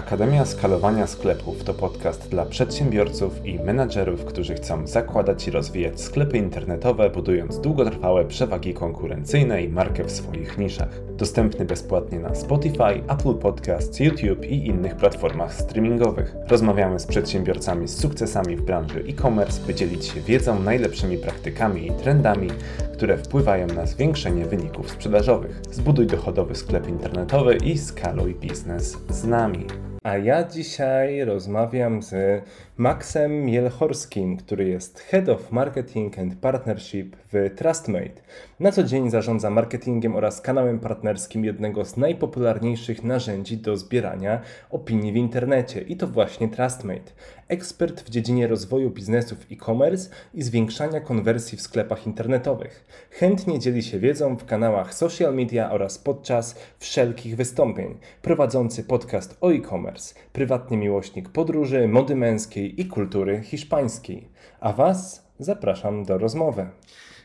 Akademia Skalowania Sklepów to podcast dla przedsiębiorców i menadżerów, którzy chcą zakładać i rozwijać sklepy internetowe, budując długotrwałe przewagi konkurencyjne i markę w swoich niszach. Dostępny bezpłatnie na Spotify, Apple Podcasts, YouTube i innych platformach streamingowych. Rozmawiamy z przedsiębiorcami z sukcesami w branży e-commerce, by dzielić się wiedzą, najlepszymi praktykami i trendami, które wpływają na zwiększenie wyników sprzedażowych. Zbuduj dochodowy sklep internetowy i skaluj biznes z nami. A ja dzisiaj rozmawiam z Maxem Mielchorskim, który jest Head of Marketing and Partnership w Trustmate. Na co dzień zarządza marketingiem oraz kanałem partnerskim jednego z najpopularniejszych narzędzi do zbierania opinii w internecie i to właśnie Trustmate. Ekspert w dziedzinie rozwoju biznesów e-commerce i zwiększania konwersji w sklepach internetowych. Chętnie dzieli się wiedzą w kanałach social media oraz podczas wszelkich wystąpień. Prowadzący podcast o e-commerce, prywatny miłośnik podróży, mody męskiej i kultury hiszpańskiej. A Was zapraszam do rozmowy.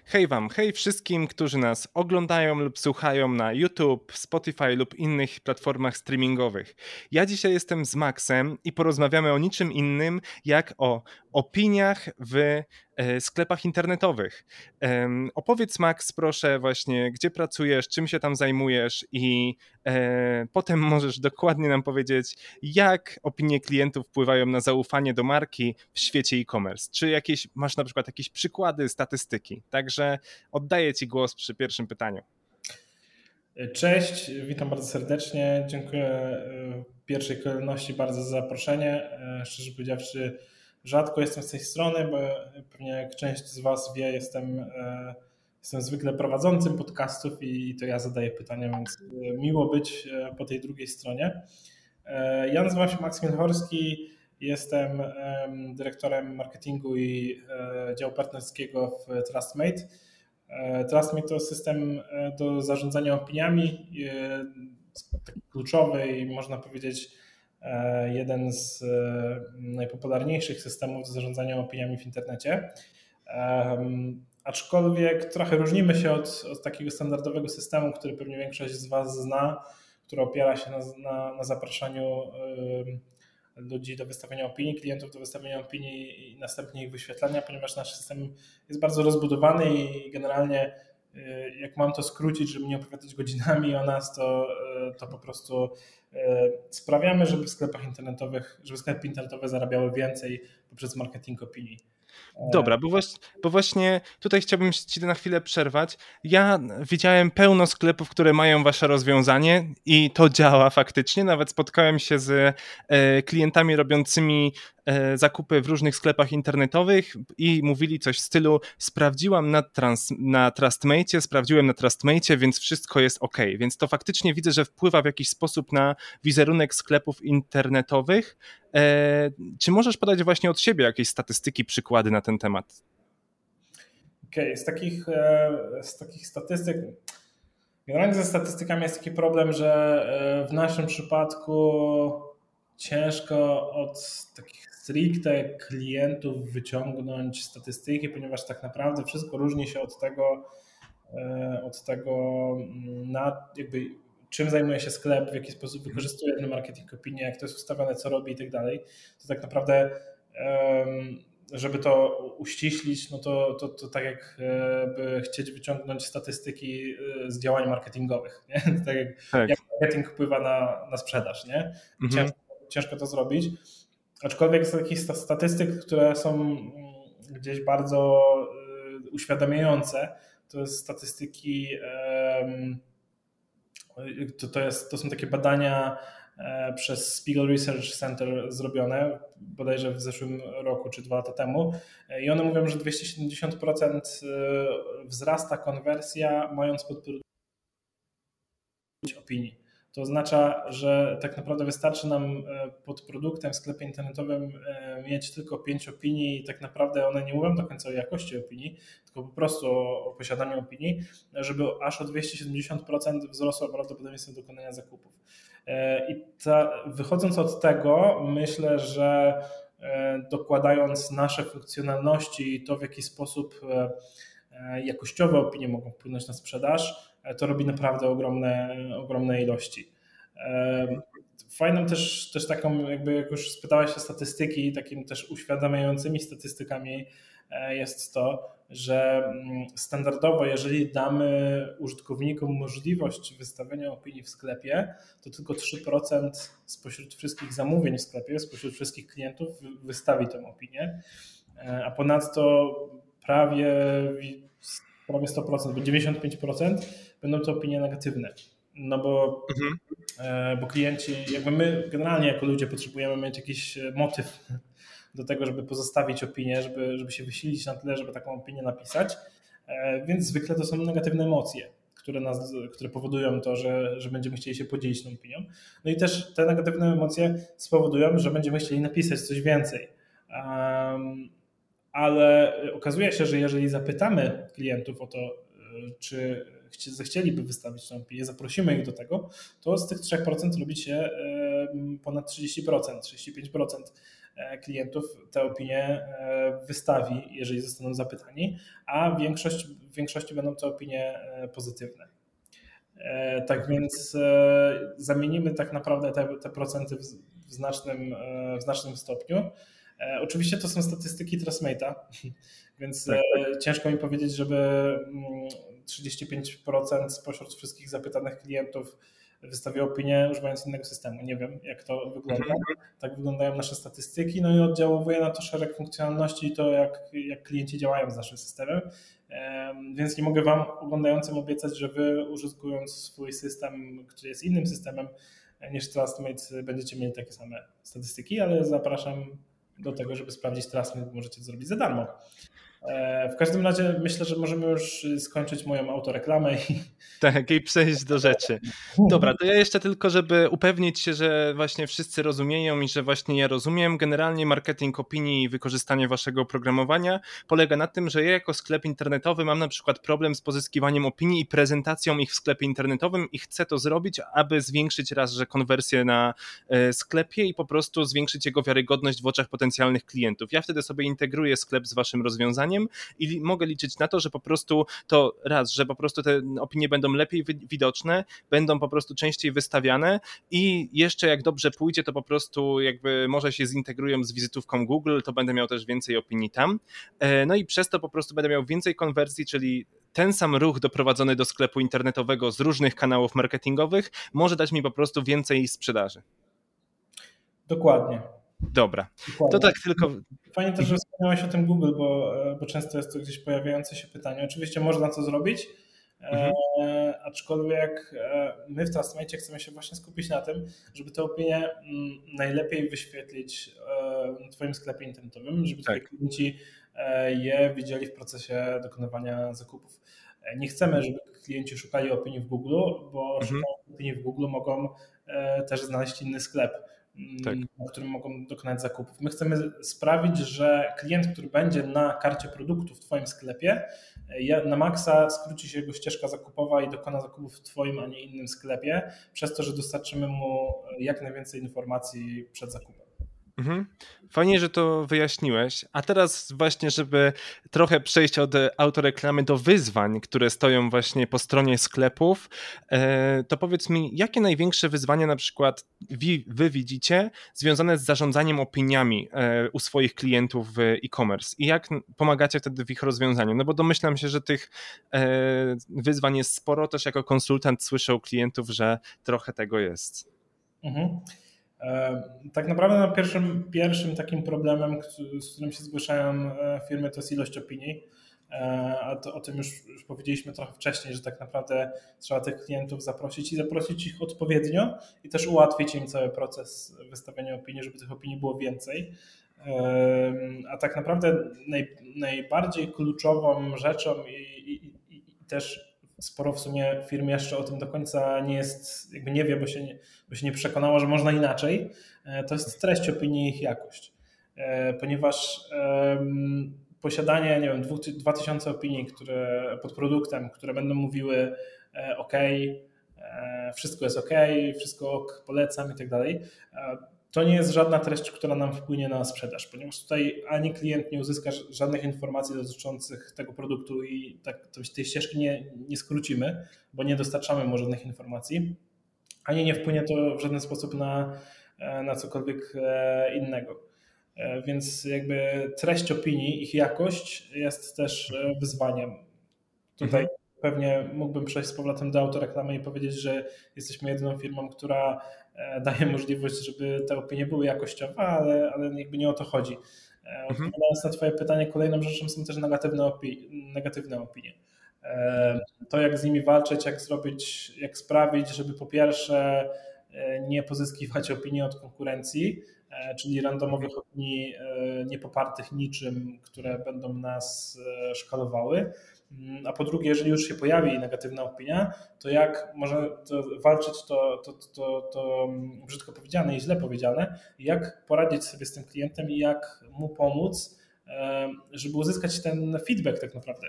Hej Wam, hej wszystkim, którzy nas oglądają lub słuchają na YouTube, Spotify lub innych platformach streamingowych. Ja dzisiaj jestem z Maxem i porozmawiamy o niczym innym jak o opiniach w e, sklepach internetowych. Opowiedz Max proszę właśnie, gdzie pracujesz, czym się tam zajmujesz i e, potem możesz dokładnie nam powiedzieć, jak opinie klientów wpływają na zaufanie do marki w świecie e-commerce. Czy jakieś, masz na przykład jakieś przykłady, statystyki? Także oddaję Ci głos przy pierwszym pytaniu. Cześć, witam bardzo serdecznie. Dziękuję e, w pierwszej kolejności bardzo za zaproszenie. Szczerze powiedziawszy, rzadko jestem z tej strony, bo pewnie jak część z Was wie, jestem, e, jestem zwykle prowadzącym podcastów i to ja zadaję pytania, więc e, miło być e, po tej drugiej stronie. Ja nazywam się Maksym Horski, jestem dyrektorem marketingu i działu partnerskiego w Trustmate. Trustmate to system do zarządzania opiniami, kluczowy i można powiedzieć jeden z e, najpopularniejszych systemów zarządzania opiniami w internecie. Aczkolwiek trochę różnimy się od, od takiego standardowego systemu, który pewnie większość z Was zna, który opiera się na, na, na zapraszaniu ludzi do wystawienia opinii, klientów do wystawienia opinii i następnie ich wyświetlania, ponieważ nasz system jest bardzo rozbudowany i generalnie y, jak mam to skrócić, żeby nie opowiadać godzinami o nas, to, to po prostu E, sprawiamy, żeby w sklepach internetowych, żeby sklepy internetowe zarabiały więcej poprzez marketing opinii. Dobra, bo właśnie, bo właśnie tutaj chciałbym Ci na chwilę przerwać. Ja widziałem pełno sklepów, które mają Wasze rozwiązanie i to działa faktycznie. Nawet spotkałem się z e, klientami robiącymi e, zakupy w różnych sklepach internetowych i mówili coś w stylu sprawdziłam na, trans, na Trustmate, sprawdziłem na Trustmate, więc wszystko jest ok. Więc to faktycznie widzę, że wpływa w jakiś sposób na wizerunek sklepów internetowych. E, czy możesz podać właśnie od siebie jakieś statystyki, przykłady na ten temat? Okej, okay. z, takich, e, z takich statystyk. Generalnie ze statystykami jest taki problem, że e, w naszym przypadku ciężko od takich stricte klientów wyciągnąć statystyki, ponieważ tak naprawdę wszystko różni się od tego, od tego mm, na jakby czym zajmuje się sklep, w jaki sposób wykorzystuje ten marketing opinię, jak to jest ustawione, co robi i tak dalej, to tak naprawdę żeby to uściślić, no to, to, to tak jak e, chcieć wyciągnąć statystyki e, z działań marketingowych, nie? tak jak, tak. jak marketing wpływa na, na sprzedaż, nie? Mhm. Ciężko, ciężko to zrobić. Aczkolwiek z takich statystyk, które są mm, gdzieś bardzo e, uświadamiające, to jest statystyki um, to, to, jest, to są takie badania e, przez Spiegel Research Center zrobione, bodajże w zeszłym roku czy dwa lata temu. E, I one mówią, że 270% e, wzrasta konwersja, mając podpowiedź opinii. To oznacza, że tak naprawdę wystarczy nam e, pod produktem w sklepie internetowym e, mieć tylko pięć opinii i tak naprawdę one nie mówią do końca o jakości opinii, tylko po prostu o, posiadaniu opinii, żeby aż o 270% wzrosło prawdopodobieństwo dokonania zakupów. E, I ta, wychodząc od tego, myślę, że dokładając nasze funkcjonalności i to, w jaki sposób jakościowe opinie mogą wpłynąć na sprzedaż, to robi naprawdę ogromne, ogromne ilości. Fajną też, też taką, jakby jak już spytałeś o statystyki, takim też uświadamiającymi statystykami jest to, że mm, standardowo, jeżeli damy użytkownikom możliwość wystawienia opinii w sklepie, to tylko 3% spośród wszystkich zamówień w sklepie, spośród wszystkich klientów wystawi tę opinię, a ponadto prawie, prawie 100%, bo 95% będą to opinie negatywne. No bo, mhm. E, bo klienci, jakby my generalnie jako ludzie potrzebujemy mieć jakiś motyw do tego, żeby pozostawić opinię, żeby, żeby się wysilić na tyle, żeby taką opinię napisać. E, więc zwykle to są negatywne emocje, które, nas, które powodują to, że, że będziemy chcieli się podzielić tą opinią. No i też te negatywne emocje spowodują, że będziemy chcieli napisać coś więcej. Um, ale okazuje się, że jeżeli zapytamy klientów o to, e, czy zechcieliby wystawić tę opinię, zaprosimy ich do tego, to z tych 3% robi się ponad 30%, 35% E, klientów te opinie e, wystawi, jeżeli zostaną zapytani, a większość, w większości będą to opinie e, pozytywne. Tak więc zamienimy tak naprawdę te, te procenty w, w, znacznym, w znacznym stopniu. Oczywiście to są statystyki Trustmate'a, więc tak, tak. ciężko mi powiedzieć, żeby 35% mm, spośród wszystkich zapytanych klientów wystawię opinię używając innego systemu. Nie wiem, jak to wygląda. Mhm. Tak wyglądają nasze statystyki, no i oddziałuje na to szereg funkcjonalności i to, jak, jak klienci działają z naszym systemem. Więc nie mogę Wam oglądającym obiecać, że Wy użytkując swój system, który jest innym systemem niż Trustmate, będziecie mieli takie same statystyki, ale zapraszam do tego, żeby sprawdzić Trustmate, możecie to zrobić za darmo. E, w każdym razie myślę, że możemy już skończyć moją autoreklamę. I... Tak, i przejść do rzeczy. Dobra, to ja jeszcze tylko, żeby upewnić się, że właśnie wszyscy rozumieją i że właśnie ja rozumiem. Generalnie marketing opinii i wykorzystanie waszego oprogramowania polega na tym, że ja jako sklep internetowy mam na przykład problem z pozyskiwaniem opinii i prezentacją ich w sklepie internetowym i chcę to zrobić, aby zwiększyć raz, że konwersję na e, sklepie i po prostu zwiększyć jego wiarygodność w oczach potencjalnych klientów. Ja wtedy sobie integruję sklep z waszym rozwiązaniem i mogę liczyć na to, że po prostu to raz, że po prostu te opinie będą lepiej widoczne, będą po prostu częściej wystawiane i jeszcze jak dobrze pójdzie, to po prostu jakby może się zintegrują z wizytówką Google, to będę miał też więcej opinii tam. E, no i przez to po prostu będę miał więcej konwersji, czyli ten sam ruch doprowadzony do sklepu internetowego z różnych kanałów marketingowych może dać mi po prostu więcej sprzedaży. Dokładnie. Dobra, Dokładnie. to tak tylko. Fajnie też, że wspomniałeś o tym Google, bo, bo często jest to gdzieś pojawiające się pytanie. Oczywiście można to zrobić, e, mhm. e, aczkolwiek e, my w Trustmate chcemy się właśnie skupić na tym, żeby te opinie mm, najlepiej wyświetlić e, w Twoim sklepie internetowym, żeby tak. Klienci e, je widzieli w procesie dokonywania zakupów. E, nie chcemy, żeby klienci szukali opinii w Google, bo mhm. szukając opinii w Google mogą też znaleźć inny sklep tak. Mm, na którym mogą dokonać zakupów. My chcemy sprawić, że klient, który będzie na karcie produktu w Twoim sklepie, na maksa skróci się jego ścieżka zakupowa i dokona zakupów w Twoim, a nie innym sklepie, przez to, że dostarczymy mu jak najwięcej informacji przed zakupem. Mhm. Fajnie, że to wyjaśniłeś. A teraz właśnie, żeby trochę przejść od autoreklamy do wyzwań, które stoją właśnie po stronie sklepów, e, to powiedz mi, jakie największe wyzwania na przykład wy widzicie związane z zarządzaniem opiniami e, u swoich klientów w e-commerce i jak pomagacie wtedy w ich rozwiązaniu? No bo domyślam się, że tych e, wyzwań jest sporo. Też jako konsultant słyszę u klientów, że trochę tego jest. Mhm. E, tak naprawdę no pierwszym, pierwszym takim problemem, z którym się zgłaszają e, firmy, to jest ilość opinii. E, a to, o tym już, już powiedzieliśmy trochę wcześniej, że tak naprawdę trzeba tych klientów zaprosić i zaprosić ich odpowiednio i też ułatwić im cały proces wystawiania opinii, żeby tych opinii było więcej. A tak naprawdę naj, najbardziej kluczową rzeczą i, i, i też sporo w sumie firm jeszcze o tym do końca nie jest, jakby nie wie, bo się nie, bo się nie przekonało, że można inaczej, e, to jest treść opinii i ich jakość. E, ponieważ posiadanie, nie wiem, 2000 opinii które, pod produktem, które będą mówiły e, OK, wszystko jest OK, wszystko OK, polecam i tak dalej, to nie jest żadna treść, która nam wpłynie na sprzedaż, ponieważ tutaj ani klient nie uzyska żadnych informacji dotyczących tego produktu i tak, tej ścieżki nie, nie skrócimy, bo nie dostarczamy mu żadnych informacji. ani nie wpłynie to w żaden sposób na, na cokolwiek innego. Więc jakby treść opinii, ich jakość jest też wyzwaniem. Tutaj mhm. pewnie mógłbym przejść z powrotem do autoreklamy i powiedzieć, że jesteśmy jedyną firmą, która daje możliwość, żeby te opinie były jakościowe, ale, ale jakby nie o to chodzi. Mhm. Odpowiadając na Twoje pytanie, kolejną rzeczą są też negatywne, opi negatywne opinie. E, to, jak z nimi walczyć, jak zrobić, jak sprawić, żeby po pierwsze e, nie pozyskiwać opinii od konkurencji, e, czyli randomowych opinii niepopartych niczym, które będą nas szkalowały. Mm, a po drugie, jeżeli już się pojawi negatywna opinia, to jak może to walczyć, to, to, to, to brzydko powiedziane i źle powiedziane, jak poradzić sobie z tym klientem i jak mu pomóc, żeby uzyskać ten feedback tak naprawdę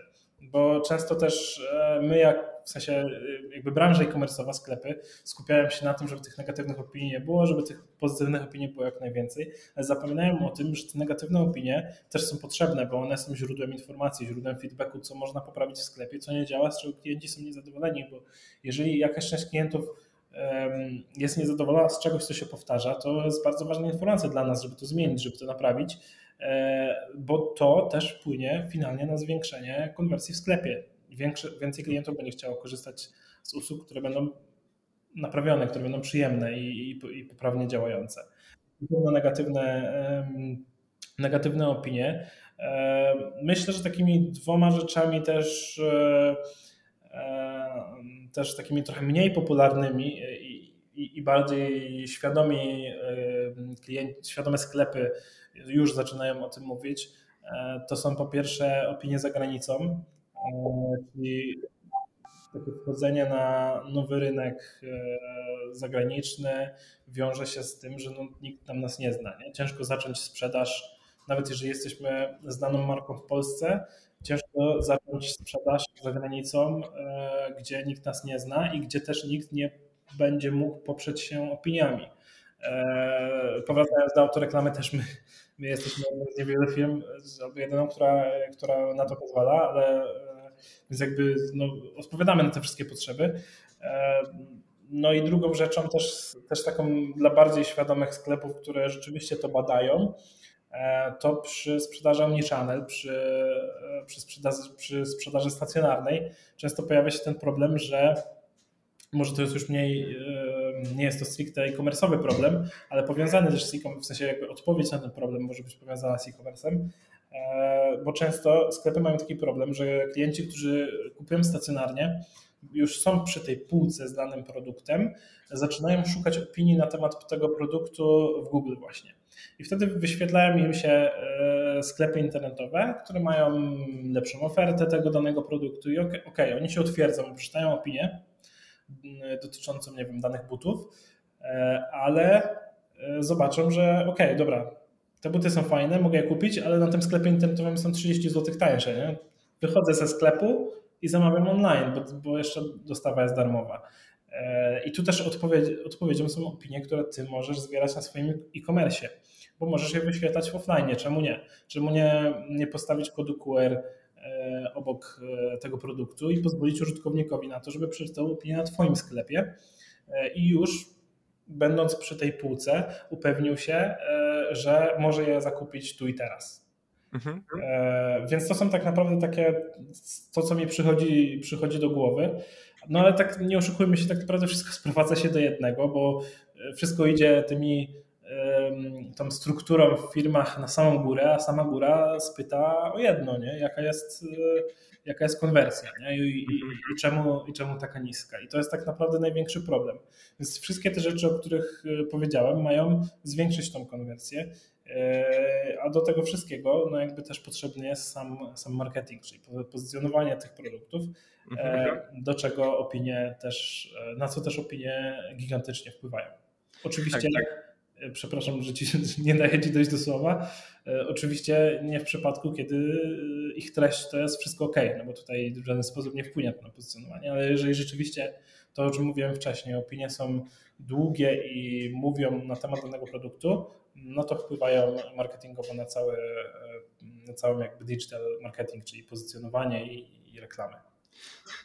bo często też e, my, jak w sensie e, jakby branża e-commerce'owa, sklepy, skupiają się na tym, żeby tych negatywnych opinii nie było, żeby tych pozytywnych opinii było jak najwięcej, ale zapominają o tym, że te negatywne opinie też są potrzebne, bo one są źródłem informacji, źródłem feedbacku, co można poprawić w sklepie, co nie działa, z czego klienci są niezadowoleni, bo jeżeli jakaś część klientów jest niezadowolona z czegoś, co się powtarza, to jest bardzo ważna informacja dla nas, żeby to zmienić, żeby to naprawić bo to też wpłynie finalnie na zwiększenie konwersji w sklepie. Większe, więcej klientów będzie chciało korzystać z usług, które będą naprawione, które będą przyjemne i, i, i poprawnie działające. Na negatywne, negatywne opinie. E, myślę, że takimi dwoma rzeczami też, e, też takimi trochę mniej popularnymi i, i bardziej świadomi klienci, świadome sklepy już zaczynają o tym mówić, e, to są po pierwsze opinie za granicą, e, czyli takie wchodzenie na nowy rynek e, zagraniczny wiąże się z tym, że no, nikt tam nas nie zna. Nie? Ciężko zacząć sprzedaż, nawet jeżeli jesteśmy znaną marką w Polsce, ciężko zacząć sprzedaż za granicą, gdzie nikt nas nie zna i gdzie też nikt nie będzie mógł poprzeć się opiniami. Powracając do autoreklamy, też my My jesteśmy z niewielu firm, albo jedyną, która, która na to pozwala, ale e, więc jakby no, odpowiadamy na te wszystkie potrzeby. E, no i drugą rzeczą też, też taką dla bardziej świadomych sklepów, które rzeczywiście to badają, e, to przy sprzedaży omnichannel, przy, przy, sprzedaży, przy sprzedaży stacjonarnej często pojawia się ten problem, że może to jest już mniej, nie jest to stricte e-commerce'owy problem, ale powiązany też z e-commerce, w sensie jakby odpowiedź na ten problem może być powiązana z e-commerce'em, e, bo często sklepy mają taki problem, że klienci, którzy kupują stacjonarnie, już są przy tej półce z danym produktem, zaczynają szukać opinii na temat tego produktu w Google właśnie. I wtedy wyświetlają im się e, sklepy internetowe, które mają lepszą ofertę tego danego produktu i okej, okay, oni się utwierdzą, przeczytają opinię, dotyczącą, nie wiem, danych butów, e, ale e, zobaczą, że okej, okay, dobra, te buty są fajne, mogę je kupić, ale na tym sklepie internetowym są 30 zł tańsze. Nie? Wychodzę ze sklepu i zamawiam online, bo, bo jeszcze dostawa jest darmowa. E, I tu też odpowiedź, odpowiedzią są opinie, które ty możesz zbierać na swoim e-commerce, bo możesz je wyświetlać offline. Czemu nie? Czemu nie, nie postawić kodu QR E, obok e, tego produktu i pozwolić użytkownikowi na to, żeby przeczytał opinię na Twoim sklepie e, i już będąc przy tej półce upewnił się, że może je zakupić tu i teraz. Mhm. Więc to są tak naprawdę takie, to co mi przychodzi, przychodzi do głowy. No ale tak nie oszukujmy się, tak naprawdę wszystko sprowadza się do jednego, bo wszystko idzie tymi tą strukturą w firmach na samą górę, a sama góra spyta o jedno, nie? Jaka, jest, e, jaka jest konwersja nie? I, i, i, czemu, i czemu taka niska. I to jest tak naprawdę największy problem. Więc wszystkie te rzeczy, o których e, powiedziałem, mają zwiększyć tą konwersję. E, a do tego wszystkiego, no jakby też potrzebny jest sam, sam marketing, czyli pozycjonowanie tych produktów, mhm. do czego opinie też, na co też opinie gigantycznie wpływają. Oczywiście tak, tak przepraszam, że ci nie daję ci dojść do słowa. E, oczywiście nie w przypadku, kiedy e, ich treść to jest wszystko ok, no bo tutaj w żaden sposób nie wpłynie to na pozycjonowanie, ale jeżeli rzeczywiście to, o czym mówiłem wcześniej, opinie są długie i mówią na temat danego produktu, no to wpływają marketingowo na cały, na cały jakby digital marketing, czyli pozycjonowanie i, i reklamy.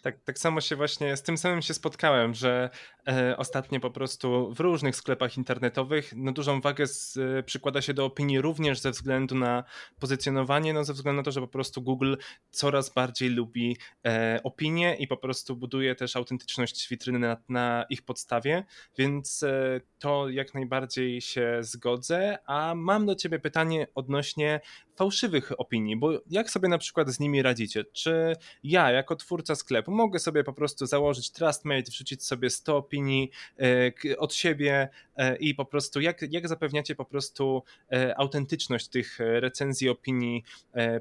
Tak, tak samo się właśnie z tym samym się spotkałem, że e, ostatnio po prostu w różnych sklepach internetowych. No dużą wagę z, e, przykłada się do opinii również ze względu na pozycjonowanie, no ze względu na to, że po prostu Google coraz bardziej lubi e, opinie i po prostu buduje też autentyczność witryny na, na ich podstawie, więc e, to jak najbardziej się zgodzę, a mam do ciebie pytanie odnośnie fałszywych opinii, bo jak sobie na przykład z nimi radzicie? Czy ja jako twórca sklepu mogę sobie po prostu założyć Trustmate, wrzucić sobie 100 opinii e, od siebie e, i po prostu jak, jak zapewniacie po prostu e, autentyczność tych recenzji opinii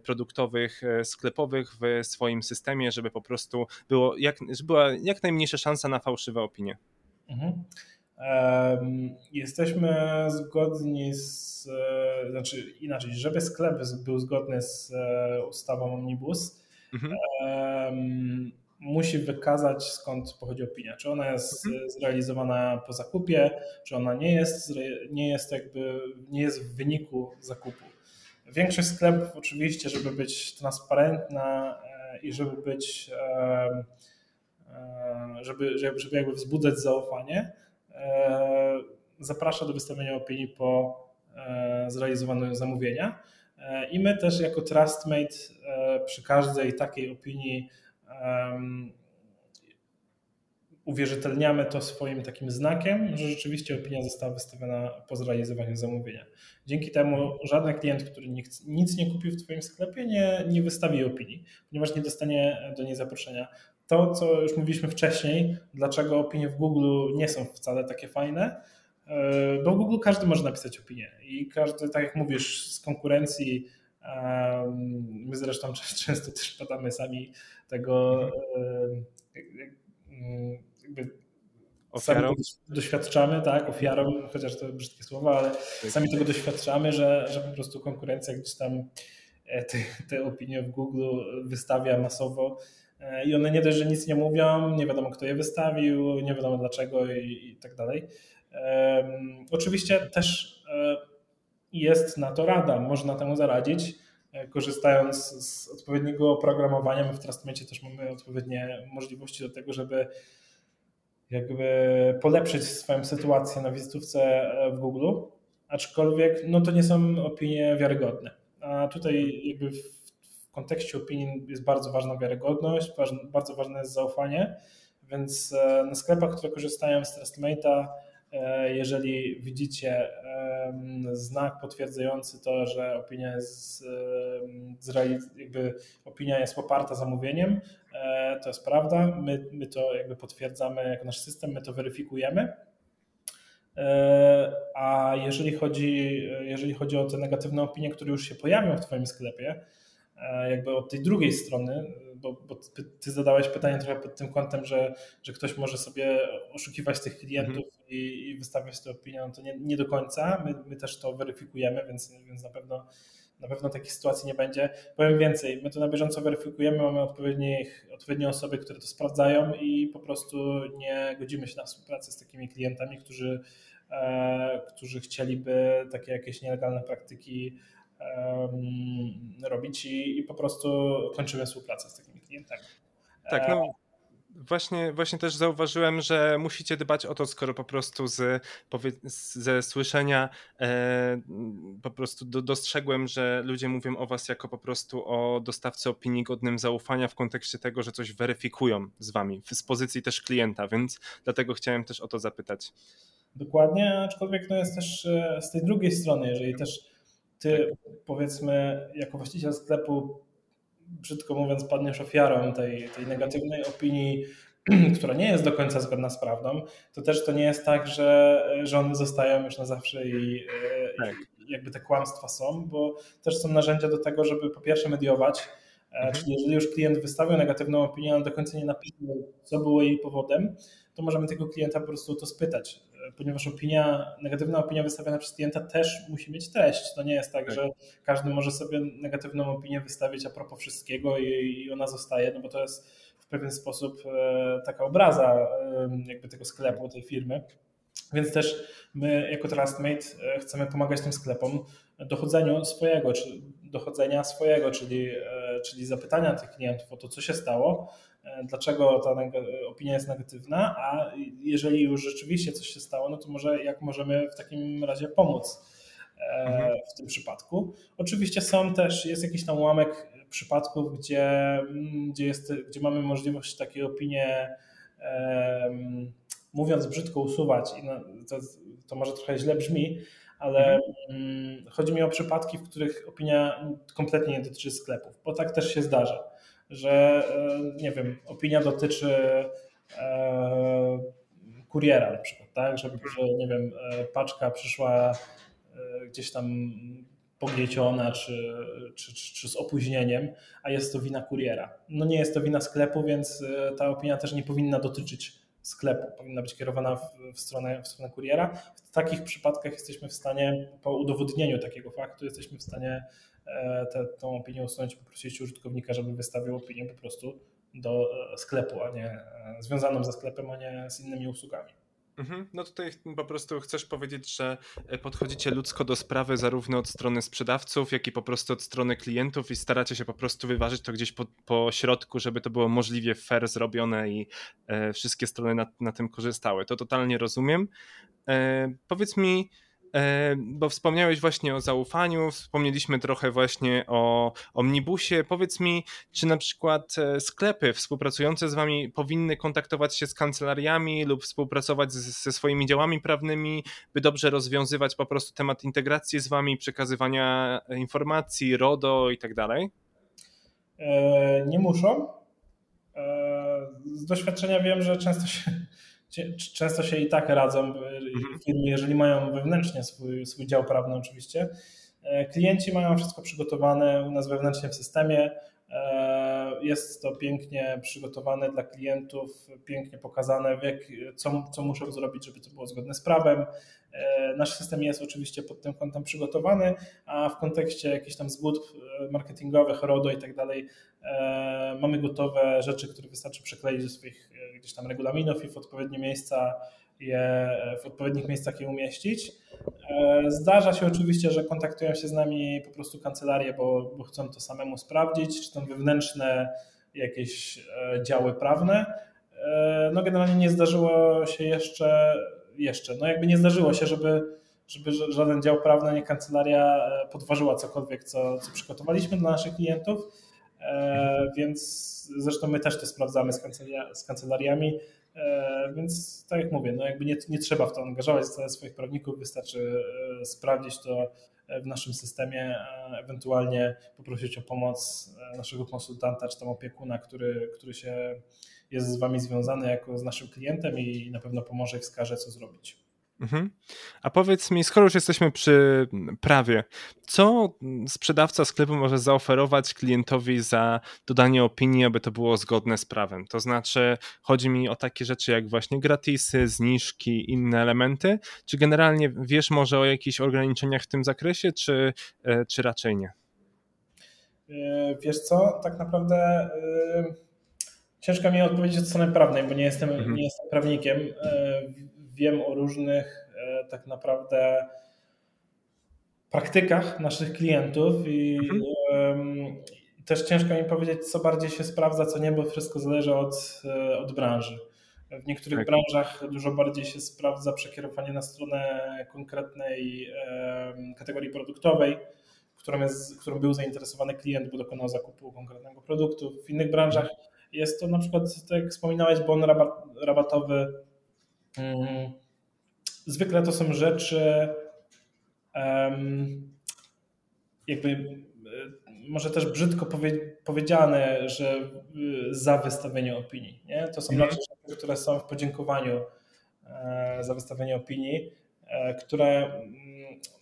produktowych, sklepowych w swoim systemie, żeby po prostu było jak, była jak najmniejsza szansa na fałszywe opinie? Mhm. Jesteśmy zgodni z, znaczy inaczej, żeby sklep był zgodny z ustawą Omnibus, mhm. Musi wykazać skąd pochodzi opinia. Czy ona jest mhm. zrealizowana po zakupie, czy ona nie jest, nie jest jakby, nie jest w wyniku zakupu. Większość sklepów oczywiście, żeby być transparentna e, i żeby być, żeby, żeby jakby wzbudzać zaufanie, E, zaprasza do wystawienia opinii po e, zrealizowaniu zamówienia. E, I my też jako Trustmate przy każdej takiej opinii uwierzytelniamy to swoim takim znakiem, że rzeczywiście opinia została wystawiona po zrealizowaniu zamówienia. Dzięki temu żaden klient, który nic nie kupił w Twoim sklepie, nie, nie wystawi opinii, ponieważ nie dostanie do niej zaproszenia to, co już mówiliśmy wcześniej, dlaczego opinie w Google nie są wcale takie fajne, e, bo w Google każdy może napisać opinię i każdy, tak jak mówisz, z konkurencji, my zresztą często też padamy sami tego jakby Ofiarą. doświadczamy, tak, ofiarą, chociaż to brzydkie słowa, ale tak. sami tego doświadczamy, że, że po prostu konkurencja gdzieś tam e, te, te opinie w Google wystawia masowo E, i one nie dość, że nic nie mówią, nie wiadomo kto je wystawił, nie wiadomo dlaczego i, i tak dalej. Um, oczywiście też e, jest na to rada, można temu zaradzić, e, korzystając z odpowiedniego oprogramowania. My w Trustmate też mamy odpowiednie możliwości do tego, żeby jakby polepszyć swoją sytuację na wizytówce w Google, aczkolwiek no to nie są opinie wiarygodne. A tutaj jakby w kontekście opinii jest bardzo ważna wiarygodność, bardzo ważne jest zaufanie, więc e, na sklepach, które korzystają z Trustmate'a, e, jeżeli widzicie znak potwierdzający to, że opinia jest, jakby opinia jest poparta zamówieniem, e, to jest prawda. My, my to jakby potwierdzamy jako nasz system, my to weryfikujemy. A jeżeli chodzi, jeżeli chodzi o te negatywne opinie, które już się pojawią w Twoim sklepie, E, jakby od tej drugiej strony, bo, bo ty zadałeś pytanie trochę pod tym kątem, że, że ktoś może sobie oszukiwać tych klientów mhm. i, i, wystawiać tę opinię, no to nie, nie do końca. My, my też to weryfikujemy, więc, więc na pewno na pewno takiej sytuacji nie będzie. Powiem więcej, my to na bieżąco weryfikujemy, mamy odpowiednie osoby, które to sprawdzają i po prostu nie godzimy się na współpracę z takimi klientami, którzy, e, którzy chcieliby takie jakieś nielegalne praktyki robić i, i po prostu kończymy współpracę z takimi klientami. Tak, no właśnie, właśnie też zauważyłem, że musicie dbać o to, skoro po prostu z, ze słyszenia e, po prostu do, dostrzegłem, że ludzie mówią o was jako po prostu o dostawcy opinii godnym zaufania w kontekście tego, że coś weryfikują z wami, z pozycji też klienta, więc dlatego chciałem też o to zapytać. Dokładnie, aczkolwiek no jest też e, z tej drugiej strony, jeżeli też ty powiedzmy jako właściciel sklepu, brzydko mówiąc, padniesz ofiarą tej, tej negatywnej opinii, która nie jest do końca zgodna z prawdą, to też to nie jest tak, że, one zostają już na zawsze i, tak. i jakby te kłamstwa są, bo też są narzędzia do tego, żeby po pierwsze mediować, e, mhm. czyli jeżeli już klient wystawił negatywną opinię, ale do końca nie napisał, co było jej powodem, to możemy tego klienta po prostu to spytać ponieważ opinia, negatywna opinia wystawiona przez klienta też musi mieć treść. To nie jest tak, tak. że każdy może sobie negatywną opinię wystawić a propos wszystkiego i, i ona zostaje, no bo to jest w pewien sposób e, taka obraza jakby tego sklepu, tej firmy. Więc też my jako Trustmate e, chcemy pomagać tym sklepom dochodzeniu swojego, czy dochodzenia swojego, czyli, e, czyli zapytania tych klientów o to, co się stało, dlaczego ta opinia jest negatywna, a jeżeli już rzeczywiście coś się stało, no to może jak możemy w takim razie pomóc mhm. w tym przypadku. Oczywiście są też, jest jakiś tam ułamek przypadków, gdzie, mm, gdzie, jest, gdzie mamy możliwość takiej opinie mówiąc brzydko usuwać i to, to może trochę źle brzmi, ale mhm. Mm, chodzi mi o przypadki, w których opinia kompletnie nie dotyczy sklepów, bo tak też się zdarza, że e, nie wiem, opinia dotyczy e, kuriera na przykład, tak, że, że nie wiem, e, paczka przyszła gdzieś tam pognieciona czy, czy, czy, czy, z opóźnieniem, a jest to wina kuriera. No nie jest to wina sklepu, więc ta opinia też nie powinna dotyczyć sklepu, powinna być kierowana w, w, stronę, w stronę kuriera. W takich przypadkach jesteśmy w stanie, po udowodnieniu takiego faktu, jesteśmy w stanie e, tę opinię usunąć, poprosić użytkownika, żeby wystawił opinię po prostu do e, sklepu, a nie e, związaną ze sklepem, a nie z innymi usługami. Mhm. No tutaj po prostu chcesz powiedzieć, że podchodzicie ludzko do sprawy zarówno od strony sprzedawców, jak i po prostu od strony klientów i staracie się po prostu wyważyć to gdzieś po, po środku, żeby to było możliwie fair zrobione i e, wszystkie strony na, na tym korzystały. To totalnie rozumiem. E, powiedz mi, bo wspomniałeś właśnie o zaufaniu, wspomnieliśmy trochę właśnie o omnibusie. Powiedz mi, czy na przykład e, sklepy współpracujące z Wami powinny kontaktować się z kancelariami lub współpracować ze swoimi działami prawnymi, by dobrze rozwiązywać po prostu temat integracji z Wami, przekazywania informacji, RODO i tak dalej? E, nie muszą. Z doświadczenia wiem, że często się często się i tak radzą mhm. firmy, jeżeli mają wewnętrznie swój, swój dział prawny oczywiście. E, klienci mają wszystko przygotowane u nas wewnętrznie w systemie. E, jest to pięknie przygotowane dla klientów, pięknie pokazane, jak, co, co muszą zrobić, żeby to było zgodne z prawem. E, nasz system jest oczywiście pod tym kątem przygotowany, a w kontekście jakichś tam zgód marketingowych, RODO i tak dalej, mamy gotowe rzeczy, które wystarczy przekleić ze swoich gdzieś tam regulaminów i w odpowiednie miejsca je, w odpowiednich miejscach je umieścić. E, zdarza się oczywiście, że kontaktują się z nami po prostu kancelarie, bo, bo chcą to samemu sprawdzić, czy tam wewnętrzne jakieś e, działy prawne. E, no generalnie nie zdarzyło się jeszcze, jeszcze, no jakby nie zdarzyło się, żeby, żeby żaden dział prawny, ani kancelaria podważyła cokolwiek, co, co przygotowaliśmy dla naszych klientów, więc zresztą my też to sprawdzamy z, z kancelariami, E, więc tak jak mówię, no jakby nie, nie trzeba w to angażować swoich prawników, wystarczy e, sprawdzić to w naszym systemie, ewentualnie poprosić o pomoc e, naszego konsultanta czy tam opiekuna, który, który się jest z Wami związany jako z naszym klientem i na pewno pomoże i wskaże, co zrobić. Mhm. A powiedz mi, skoro już jesteśmy przy prawie, co sprzedawca sklepu może zaoferować klientowi za dodanie opinii, aby to było zgodne z prawem? To znaczy, chodzi mi o takie rzeczy jak właśnie gratisy, zniżki, inne elementy, czy generalnie wiesz może o jakichś ograniczeniach w tym zakresie, czy, e, czy raczej nie? E, wiesz co, tak naprawdę. Ciężko mi odpowiedzieć od strony prawnej, bo nie jestem, mhm. nie jestem prawnikiem. Wiem o różnych e, tak naprawdę praktykach naszych klientów i mhm. też ciężko mi powiedzieć, co bardziej się sprawdza, co nie, bo wszystko zależy od, e, od branży. W niektórych tak. branżach dużo bardziej się sprawdza przekierowanie na stronę konkretnej kategorii produktowej, którą, jest, którą był zainteresowany klient, bo dokonał zakupu konkretnego produktu. W innych branżach jest to na przykład, tak jak wspominałeś, bon rabatowy Mhm. Zwykle to są rzeczy jakby e, może też brzydko powiedziane, że e, za wystawienie opinii. Nie? To są mhm. rzeczy, które są w podziękowaniu e, za wystawienie opinii, które mm,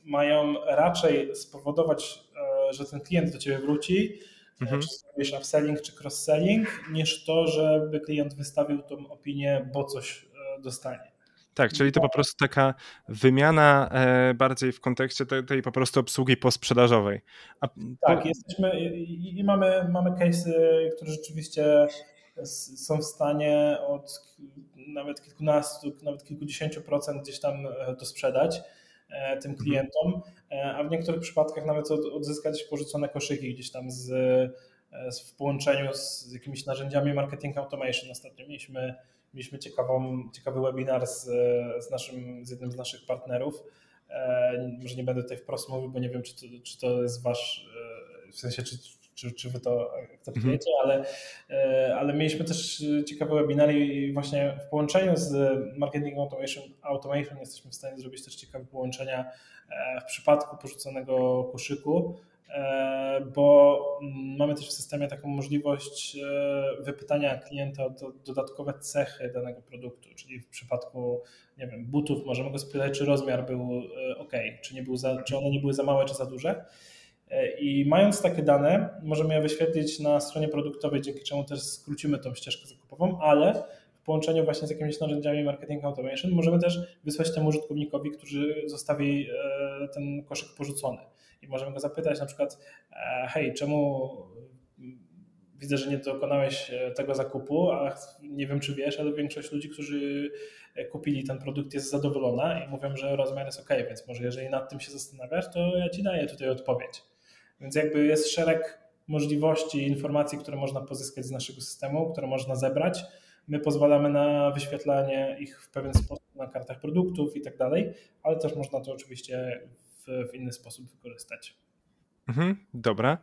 mają raczej spowodować, że ten klient do ciebie wróci, mhm. czy zrobisz upselling, czy cross-selling, niż to, żeby klient wystawił tą opinię, bo coś dostanie. Tak, czyli to po prostu taka wymiana e, bardziej w kontekście tej, tej, po prostu obsługi posprzedażowej. A tak, po... jesteśmy i, i mamy, mamy case'y, które rzeczywiście są w stanie od nawet kilkunastu, nawet kilkudziesięciu procent gdzieś tam e, to sprzedać e, tym mhm. klientom, a w niektórych przypadkach nawet odzyskać porzucone koszyki gdzieś tam z w połączeniu z jakimiś narzędziami marketing automation. Ostatnio mieliśmy, mieliśmy ciekawą, ciekawy webinar z, z, naszym, z jednym z naszych partnerów. Może nie będę tutaj wprost mówił, bo nie wiem, czy to, czy to jest wasz, w sensie, czy czy, czy wy to akceptujecie, mhm. ale, e, ale mieliśmy też ciekawe webinary i właśnie w połączeniu z Marketing Automation, Automation jesteśmy w stanie zrobić też ciekawe połączenia e, w przypadku porzuconego koszyku, e, bo mamy też w systemie taką możliwość wypytania klienta o dodatkowe cechy danego produktu, czyli w przypadku nie wiem, butów możemy go spytać, czy rozmiar był ok, czy, nie był za, czy one nie były za małe, czy za duże. E, I mając takie dane, możemy je wyświetlić na stronie produktowej, dzięki czemu też skrócimy tą ścieżkę zakupową, ale w połączeniu właśnie z jakimiś narzędziami marketing automation możemy też wysłać temu użytkownikowi, który zostawi e, ten koszyk porzucony. I możemy go zapytać na przykład, e, hej, czemu widzę, że nie dokonałeś tego zakupu, a nie wiem, czy wiesz, ale większość ludzi, którzy kupili ten produkt jest zadowolona i mówią, że rozmiar jest ok, więc może jeżeli nad tym się zastanawiasz, to ja ci daję tutaj odpowiedź. Więc jakby jest szereg możliwości, informacji, które można pozyskać z naszego systemu, które można zebrać. My pozwalamy na wyświetlanie ich w pewien sposób na kartach produktów i tak dalej, ale też można to oczywiście w, inny sposób wykorzystać. Mhm, dobra.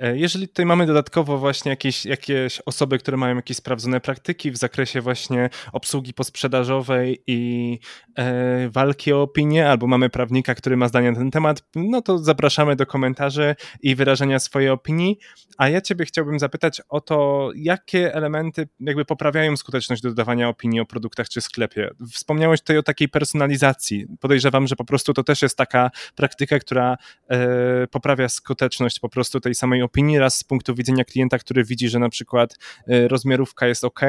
E, jeżeli tutaj mamy dodatkowo właśnie jakieś, jakieś osoby, które mają jakieś sprawdzone praktyki w zakresie właśnie obsługi posprzedażowej i e, walki o opinię, albo mamy prawnika, który ma zdanie na ten temat, no to zapraszamy do komentarzy i wyrażenia swojej opinii. A ja Ciebie chciałbym zapytać o to, jakie elementy jakby poprawiają skuteczność dodawania opinii o produktach czy sklepie. Wspomniałeś tutaj o takiej personalizacji. Podejrzewam, że po prostu to też jest taka praktyka, która e, poprawia skuteczność skuteczność po prostu tej samej opinii, raz z punktu widzenia klienta, który widzi, że na przykład y, rozmiarówka jest ok,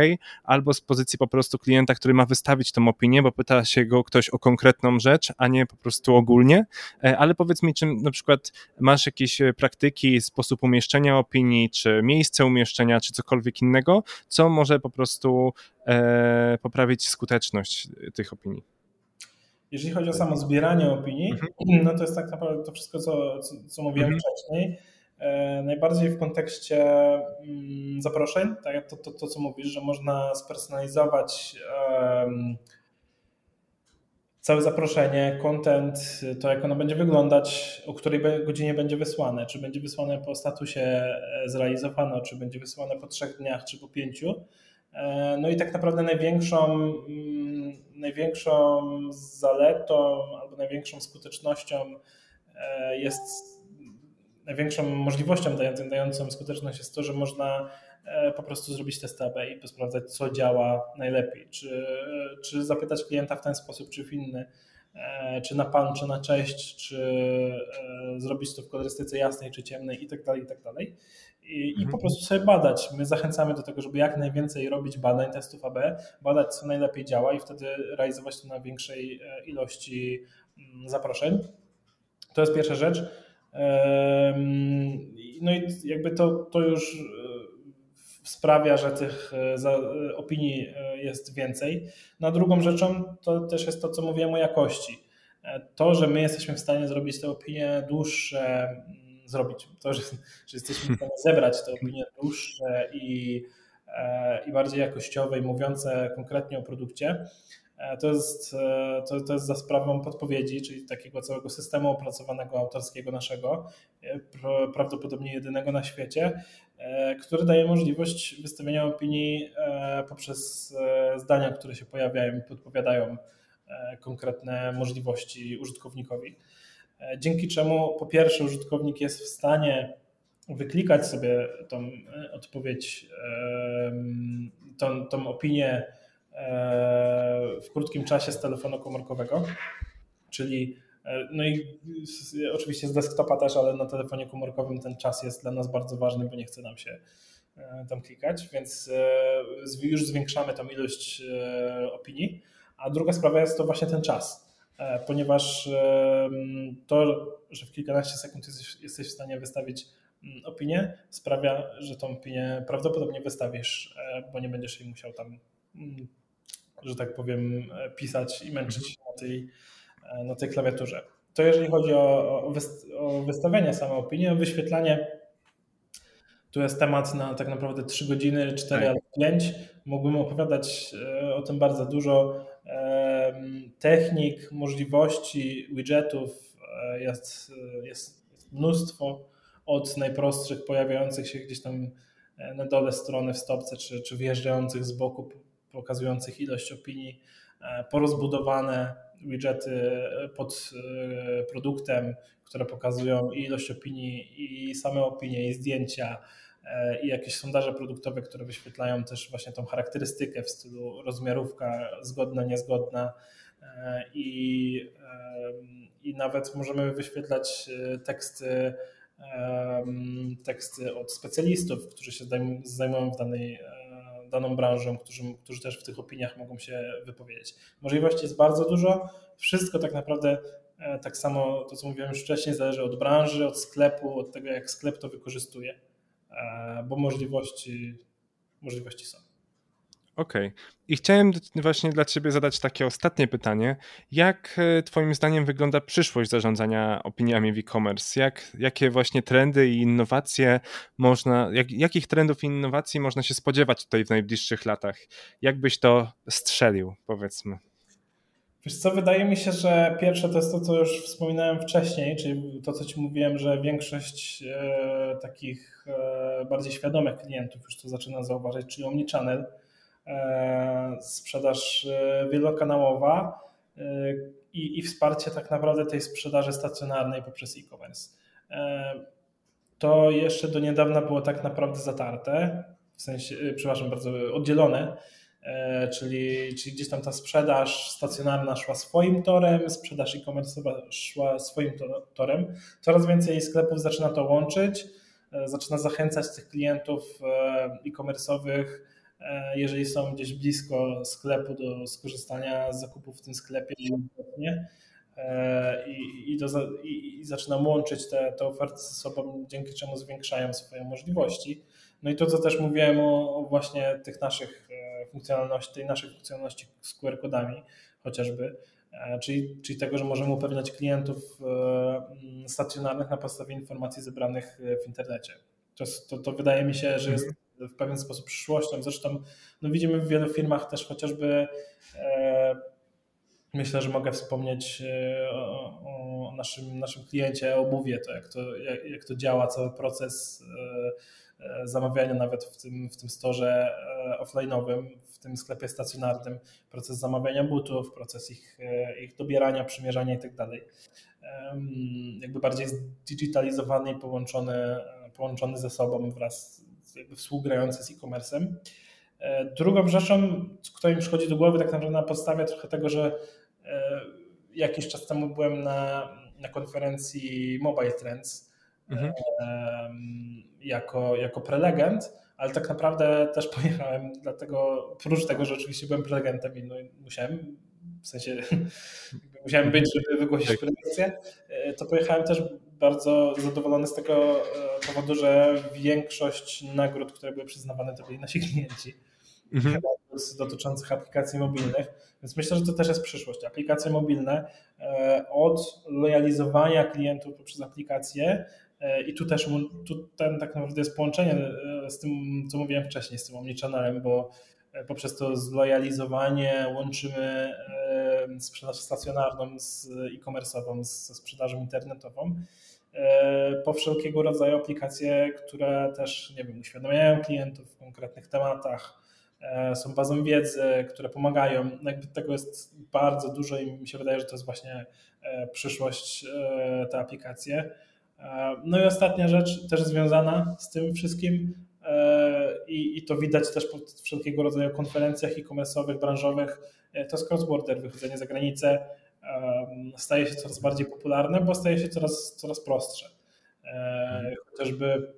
albo z pozycji po prostu klienta, który ma wystawić tą opinię, bo pyta się go ktoś o konkretną rzecz, a nie po prostu ogólnie. E, ale powiedz mi, czy na przykład masz jakieś e, praktyki, sposób umieszczenia opinii, czy miejsce umieszczenia, czy cokolwiek innego, co może po prostu e, poprawić skuteczność tych opinii? Jeżeli chodzi o samo zbieranie opinii, mhm. no to jest tak naprawdę to wszystko, co, co, co mówiłem mhm. wcześniej. E, najbardziej w kontekście mm, zaproszeń, tak to, to, to, co mówisz, że można spersonalizować um, całe zaproszenie, content, to jak ono będzie wyglądać, o której godzinie będzie wysłane, czy będzie wysłane po statusie e, zrealizowano, czy będzie wysłane po trzech dniach, czy po pięciu. E, no i tak naprawdę największą, mm, największą zaletą albo największą skutecznością e, jest, największą możliwością dającą skuteczność jest to, że można e, po prostu zrobić test AB i posprawdzać, co działa najlepiej. Czy, czy zapytać klienta w ten sposób, czy w inny, czy na pan, czy na cześć, czy zrobić to w kolorystyce jasnej, czy ciemnej i tak dalej, i tak dalej i, po mhm. prostu sobie badać. My zachęcamy do tego, żeby jak najwięcej robić badań, testów AB, badać co najlepiej działa i wtedy realizować to na większej e, ilości mm, zaproszeń. To jest pierwsza rzecz. No i jakby to, to już e, sprawia, że tych e, opinii jest więcej. Na drugą rzeczą to też jest to, co mówiłem o jakości. To, że my jesteśmy w stanie zrobić te opinie dłuższe, zrobić. To, że, że jesteśmy w stanie zebrać te opinie dłuższe i, e, i bardziej jakościowe i mówiące konkretnie o produkcie, e, to jest, e, to, to jest za sprawą podpowiedzi, czyli takiego całego systemu opracowanego autorskiego naszego, prawdopodobnie jedynego na świecie, który daje możliwość wystawienia opinii poprzez zdania, które się pojawiają i podpowiadają konkretne możliwości użytkownikowi. E, dzięki czemu po pierwsze użytkownik jest w stanie wyklikać sobie tą e, odpowiedź, tą, tą opinię e, w krótkim czasie z telefonu komórkowego, czyli no i oczywiście z desktopa też, ale na telefonie komórkowym ten czas jest dla nas bardzo ważny, bo nie chce nam się tam klikać, więc już zwiększamy tą ilość opinii. A druga sprawa jest to właśnie ten czas. E, ponieważ to, że w kilkanaście sekund jesteś, jesteś w stanie wystawić mm, opinię, sprawia, że tą opinię prawdopodobnie wystawisz, e, bo nie będziesz jej musiał tam, mm, że tak powiem, e, pisać i męczyć na tej, na tej klawiaturze. To jeżeli chodzi o, o wystawienie samej opinii, o wyświetlanie tu jest temat na tak naprawdę 3 godziny, 4 tak. albo 5. Mógłbym opowiadać o tym bardzo dużo. Technik, możliwości, widgetów jest, jest mnóstwo. Od najprostszych, pojawiających się gdzieś tam na dole strony w stopce, czy, czy wjeżdżających z boku, pokazujących ilość opinii, porozbudowane widgety pod produktem, które pokazują i ilość opinii, i same opinie, i zdjęcia, e, i jakieś sondaże produktowe, które wyświetlają też właśnie tą charakterystykę w stylu rozmiarówka zgodna, niezgodna e, i, i nawet możemy wyświetlać e, teksty, teksty od specjalistów, którzy się zajmują w danej, daną branżą, którzy, którzy też w tych opiniach mogą się wypowiedzieć. Możliwości jest bardzo dużo. Wszystko tak naprawdę E, tak samo to, co mówiłem już wcześniej, zależy od branży, od sklepu, od tego, jak sklep to wykorzystuje, e, bo możliwości, możliwości są. Okej. Okay. I chciałem właśnie dla Ciebie zadać takie ostatnie pytanie. Jak e, Twoim zdaniem wygląda przyszłość zarządzania opiniami w e-commerce? Jak, jakie właśnie trendy i innowacje można, jak, jakich trendów i innowacji można się spodziewać tutaj w najbliższych latach? Jak byś to strzelił, powiedzmy? Wiesz co, wydaje mi się, że pierwsze to jest to, co już wspominałem wcześniej, czyli to, co Ci mówiłem, że większość e, takich e, bardziej świadomych klientów już to zaczyna zauważyć, czyli omnichannel, e, sprzedaż e, wielokanałowa e, i, i wsparcie tak naprawdę tej sprzedaży stacjonarnej poprzez e-commerce. E, to jeszcze do niedawna było tak naprawdę zatarte, w sensie, przepraszam bardzo, oddzielone E, czyli, czyli gdzieś tam ta sprzedaż stacjonarna szła swoim torem, sprzedaż e-commerce'owa szła swoim torem. Coraz więcej sklepów zaczyna to łączyć, e, zaczyna zachęcać tych klientów e, e-commerce'owych, jeżeli są gdzieś blisko sklepu do skorzystania z zakupów w tym sklepie? I, do, i, i zaczyna łączyć te, te oferty ze sobą, dzięki czemu zwiększają swoje możliwości. No i to, co też mówiłem o, o właśnie tych naszych funkcjonalności, tej naszej funkcjonalności z QR-kodami chociażby, e, czyli, czyli tego, że możemy upewniać klientów e, stacjonarnych na podstawie informacji zebranych w internecie. To, to, to wydaje mi się, że jest mhm. W pewien sposób przyszłością. Zresztą no widzimy w wielu firmach też chociażby e, myślę, że mogę wspomnieć o, o, naszym, naszym kliencie, obuwie, to jak, to jak, jak to działa, cały proces E, zamawiania nawet w tym, w tym storze e, offline'owym, w tym sklepie stacjonarnym, proces zamawiania butów, proces ich, e, ich dobierania, przymierzania i tak. Jakby bardziej zdigitalizowany i połączony, połączony ze sobą wraz jakby współgrający z e-commerce'em. Drugą rzeczą, która mi przychodzi do głowy tak naprawdę na podstawie trochę tego, że jakiś czas temu byłem na, na konferencji Mobile Trends, mhm. jako, jako prelegent, ale tak naprawdę też pojechałem dlatego, prócz tego, że oczywiście byłem prelegentem i no, musiałem, w sensie musiałem być, żeby wygłosić tak. prelekcję, e, to pojechałem też bardzo zadowolony z tego e, powodu, że większość nagród, które były przyznawane, to byli nasi klienci. Mhm. dotyczących aplikacji mobilnych, więc myślę, że to też jest przyszłość. Aplikacje mobilne e, od lojalizowania klientów poprzez aplikacje E, I tu też tu ten tak naprawdę jest połączenie z tym, co mówiłem wcześniej, z tym omnichannelem, bo poprzez to zlojalizowanie łączymy sprzedaż stacjonarną z e-commerce'ową, ze sprzedażą internetową, po wszelkiego rodzaju aplikacje, które też, nie wiem, uświadamiają klientów w konkretnych tematach, są bazą wiedzy, które pomagają. No jakby tego jest bardzo dużo i mi się wydaje, że to jest właśnie przyszłość te aplikacje. E, no i ostatnia rzecz, też związana z tym wszystkim, e, i, i to widać też po wszelkiego rodzaju konferencjach e-commerce'owych, branżowych, e, to jest cross-border, wychodzenie za granicę staje się coraz bardziej popularne, bo staje się coraz, coraz prostsze. Chociażby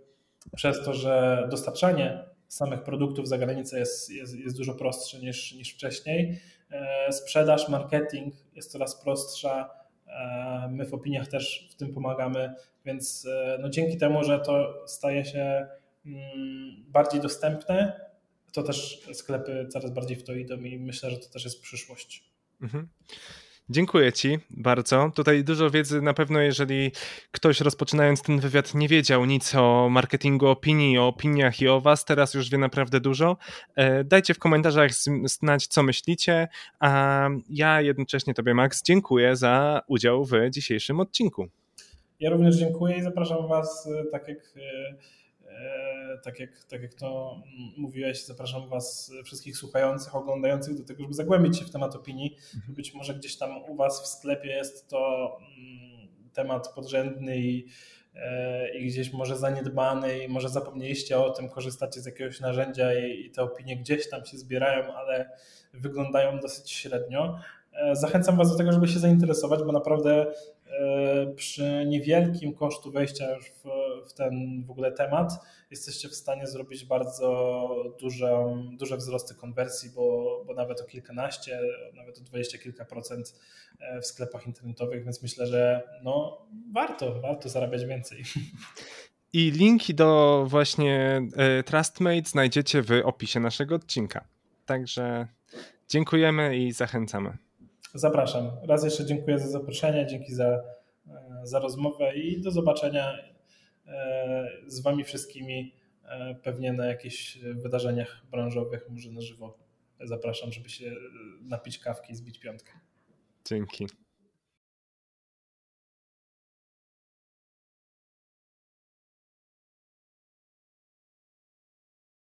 przez to, że dostarczanie samych produktów za granicę jest, jest, jest dużo prostsze niż, niż wcześniej. Sprzedaż, marketing jest coraz prostsza. My w opiniach też w tym pomagamy. Więc e, no dzięki temu, że to staje się mm, bardziej dostępne, to też sklepy coraz bardziej w to idą i myślę, że to też jest przyszłość. Mhm. Dziękuję Ci bardzo. Tutaj dużo wiedzy na pewno, jeżeli ktoś rozpoczynając ten wywiad nie wiedział nic o marketingu opinii, o opiniach i o Was, teraz już wie naprawdę dużo. E, dajcie w komentarzach znać, co myślicie, a ja jednocześnie Tobie, Max, dziękuję za udział w dzisiejszym odcinku. Ja również dziękuję i zapraszam Was, e, tak jak e, tak jak, tak jak to mówiłeś, zapraszam Was wszystkich słuchających, oglądających do tego, żeby zagłębić się w temat opinii. Mhm. Być może gdzieś tam u Was w sklepie jest to mm, temat podrzędny i, e, i gdzieś może zaniedbany i może zapomnieliście o tym, korzystacie z jakiegoś narzędzia i, i te opinie gdzieś tam się zbierają, ale wyglądają dosyć średnio. E, zachęcam Was do tego, żeby się zainteresować, bo naprawdę przy niewielkim kosztu wejścia już w, w ten w ogóle temat, jesteście w stanie zrobić bardzo duże, duże wzrosty konwersji, bo, bo nawet o kilkanaście, nawet o dwadzieścia kilka procent e, w sklepach internetowych, więc myślę, że no, warto, warto zarabiać więcej. I linki do właśnie e, TrustMate znajdziecie w opisie naszego odcinka. Także dziękujemy i zachęcamy. Zapraszam. Raz jeszcze dziękuję za zaproszenie, dzięki za, e, za rozmowę i do zobaczenia z Wami wszystkimi e, pewnie na jakichś wydarzeniach branżowych, może na żywo. Zapraszam, żeby się napić kawki i zbić piątkę. Dzięki.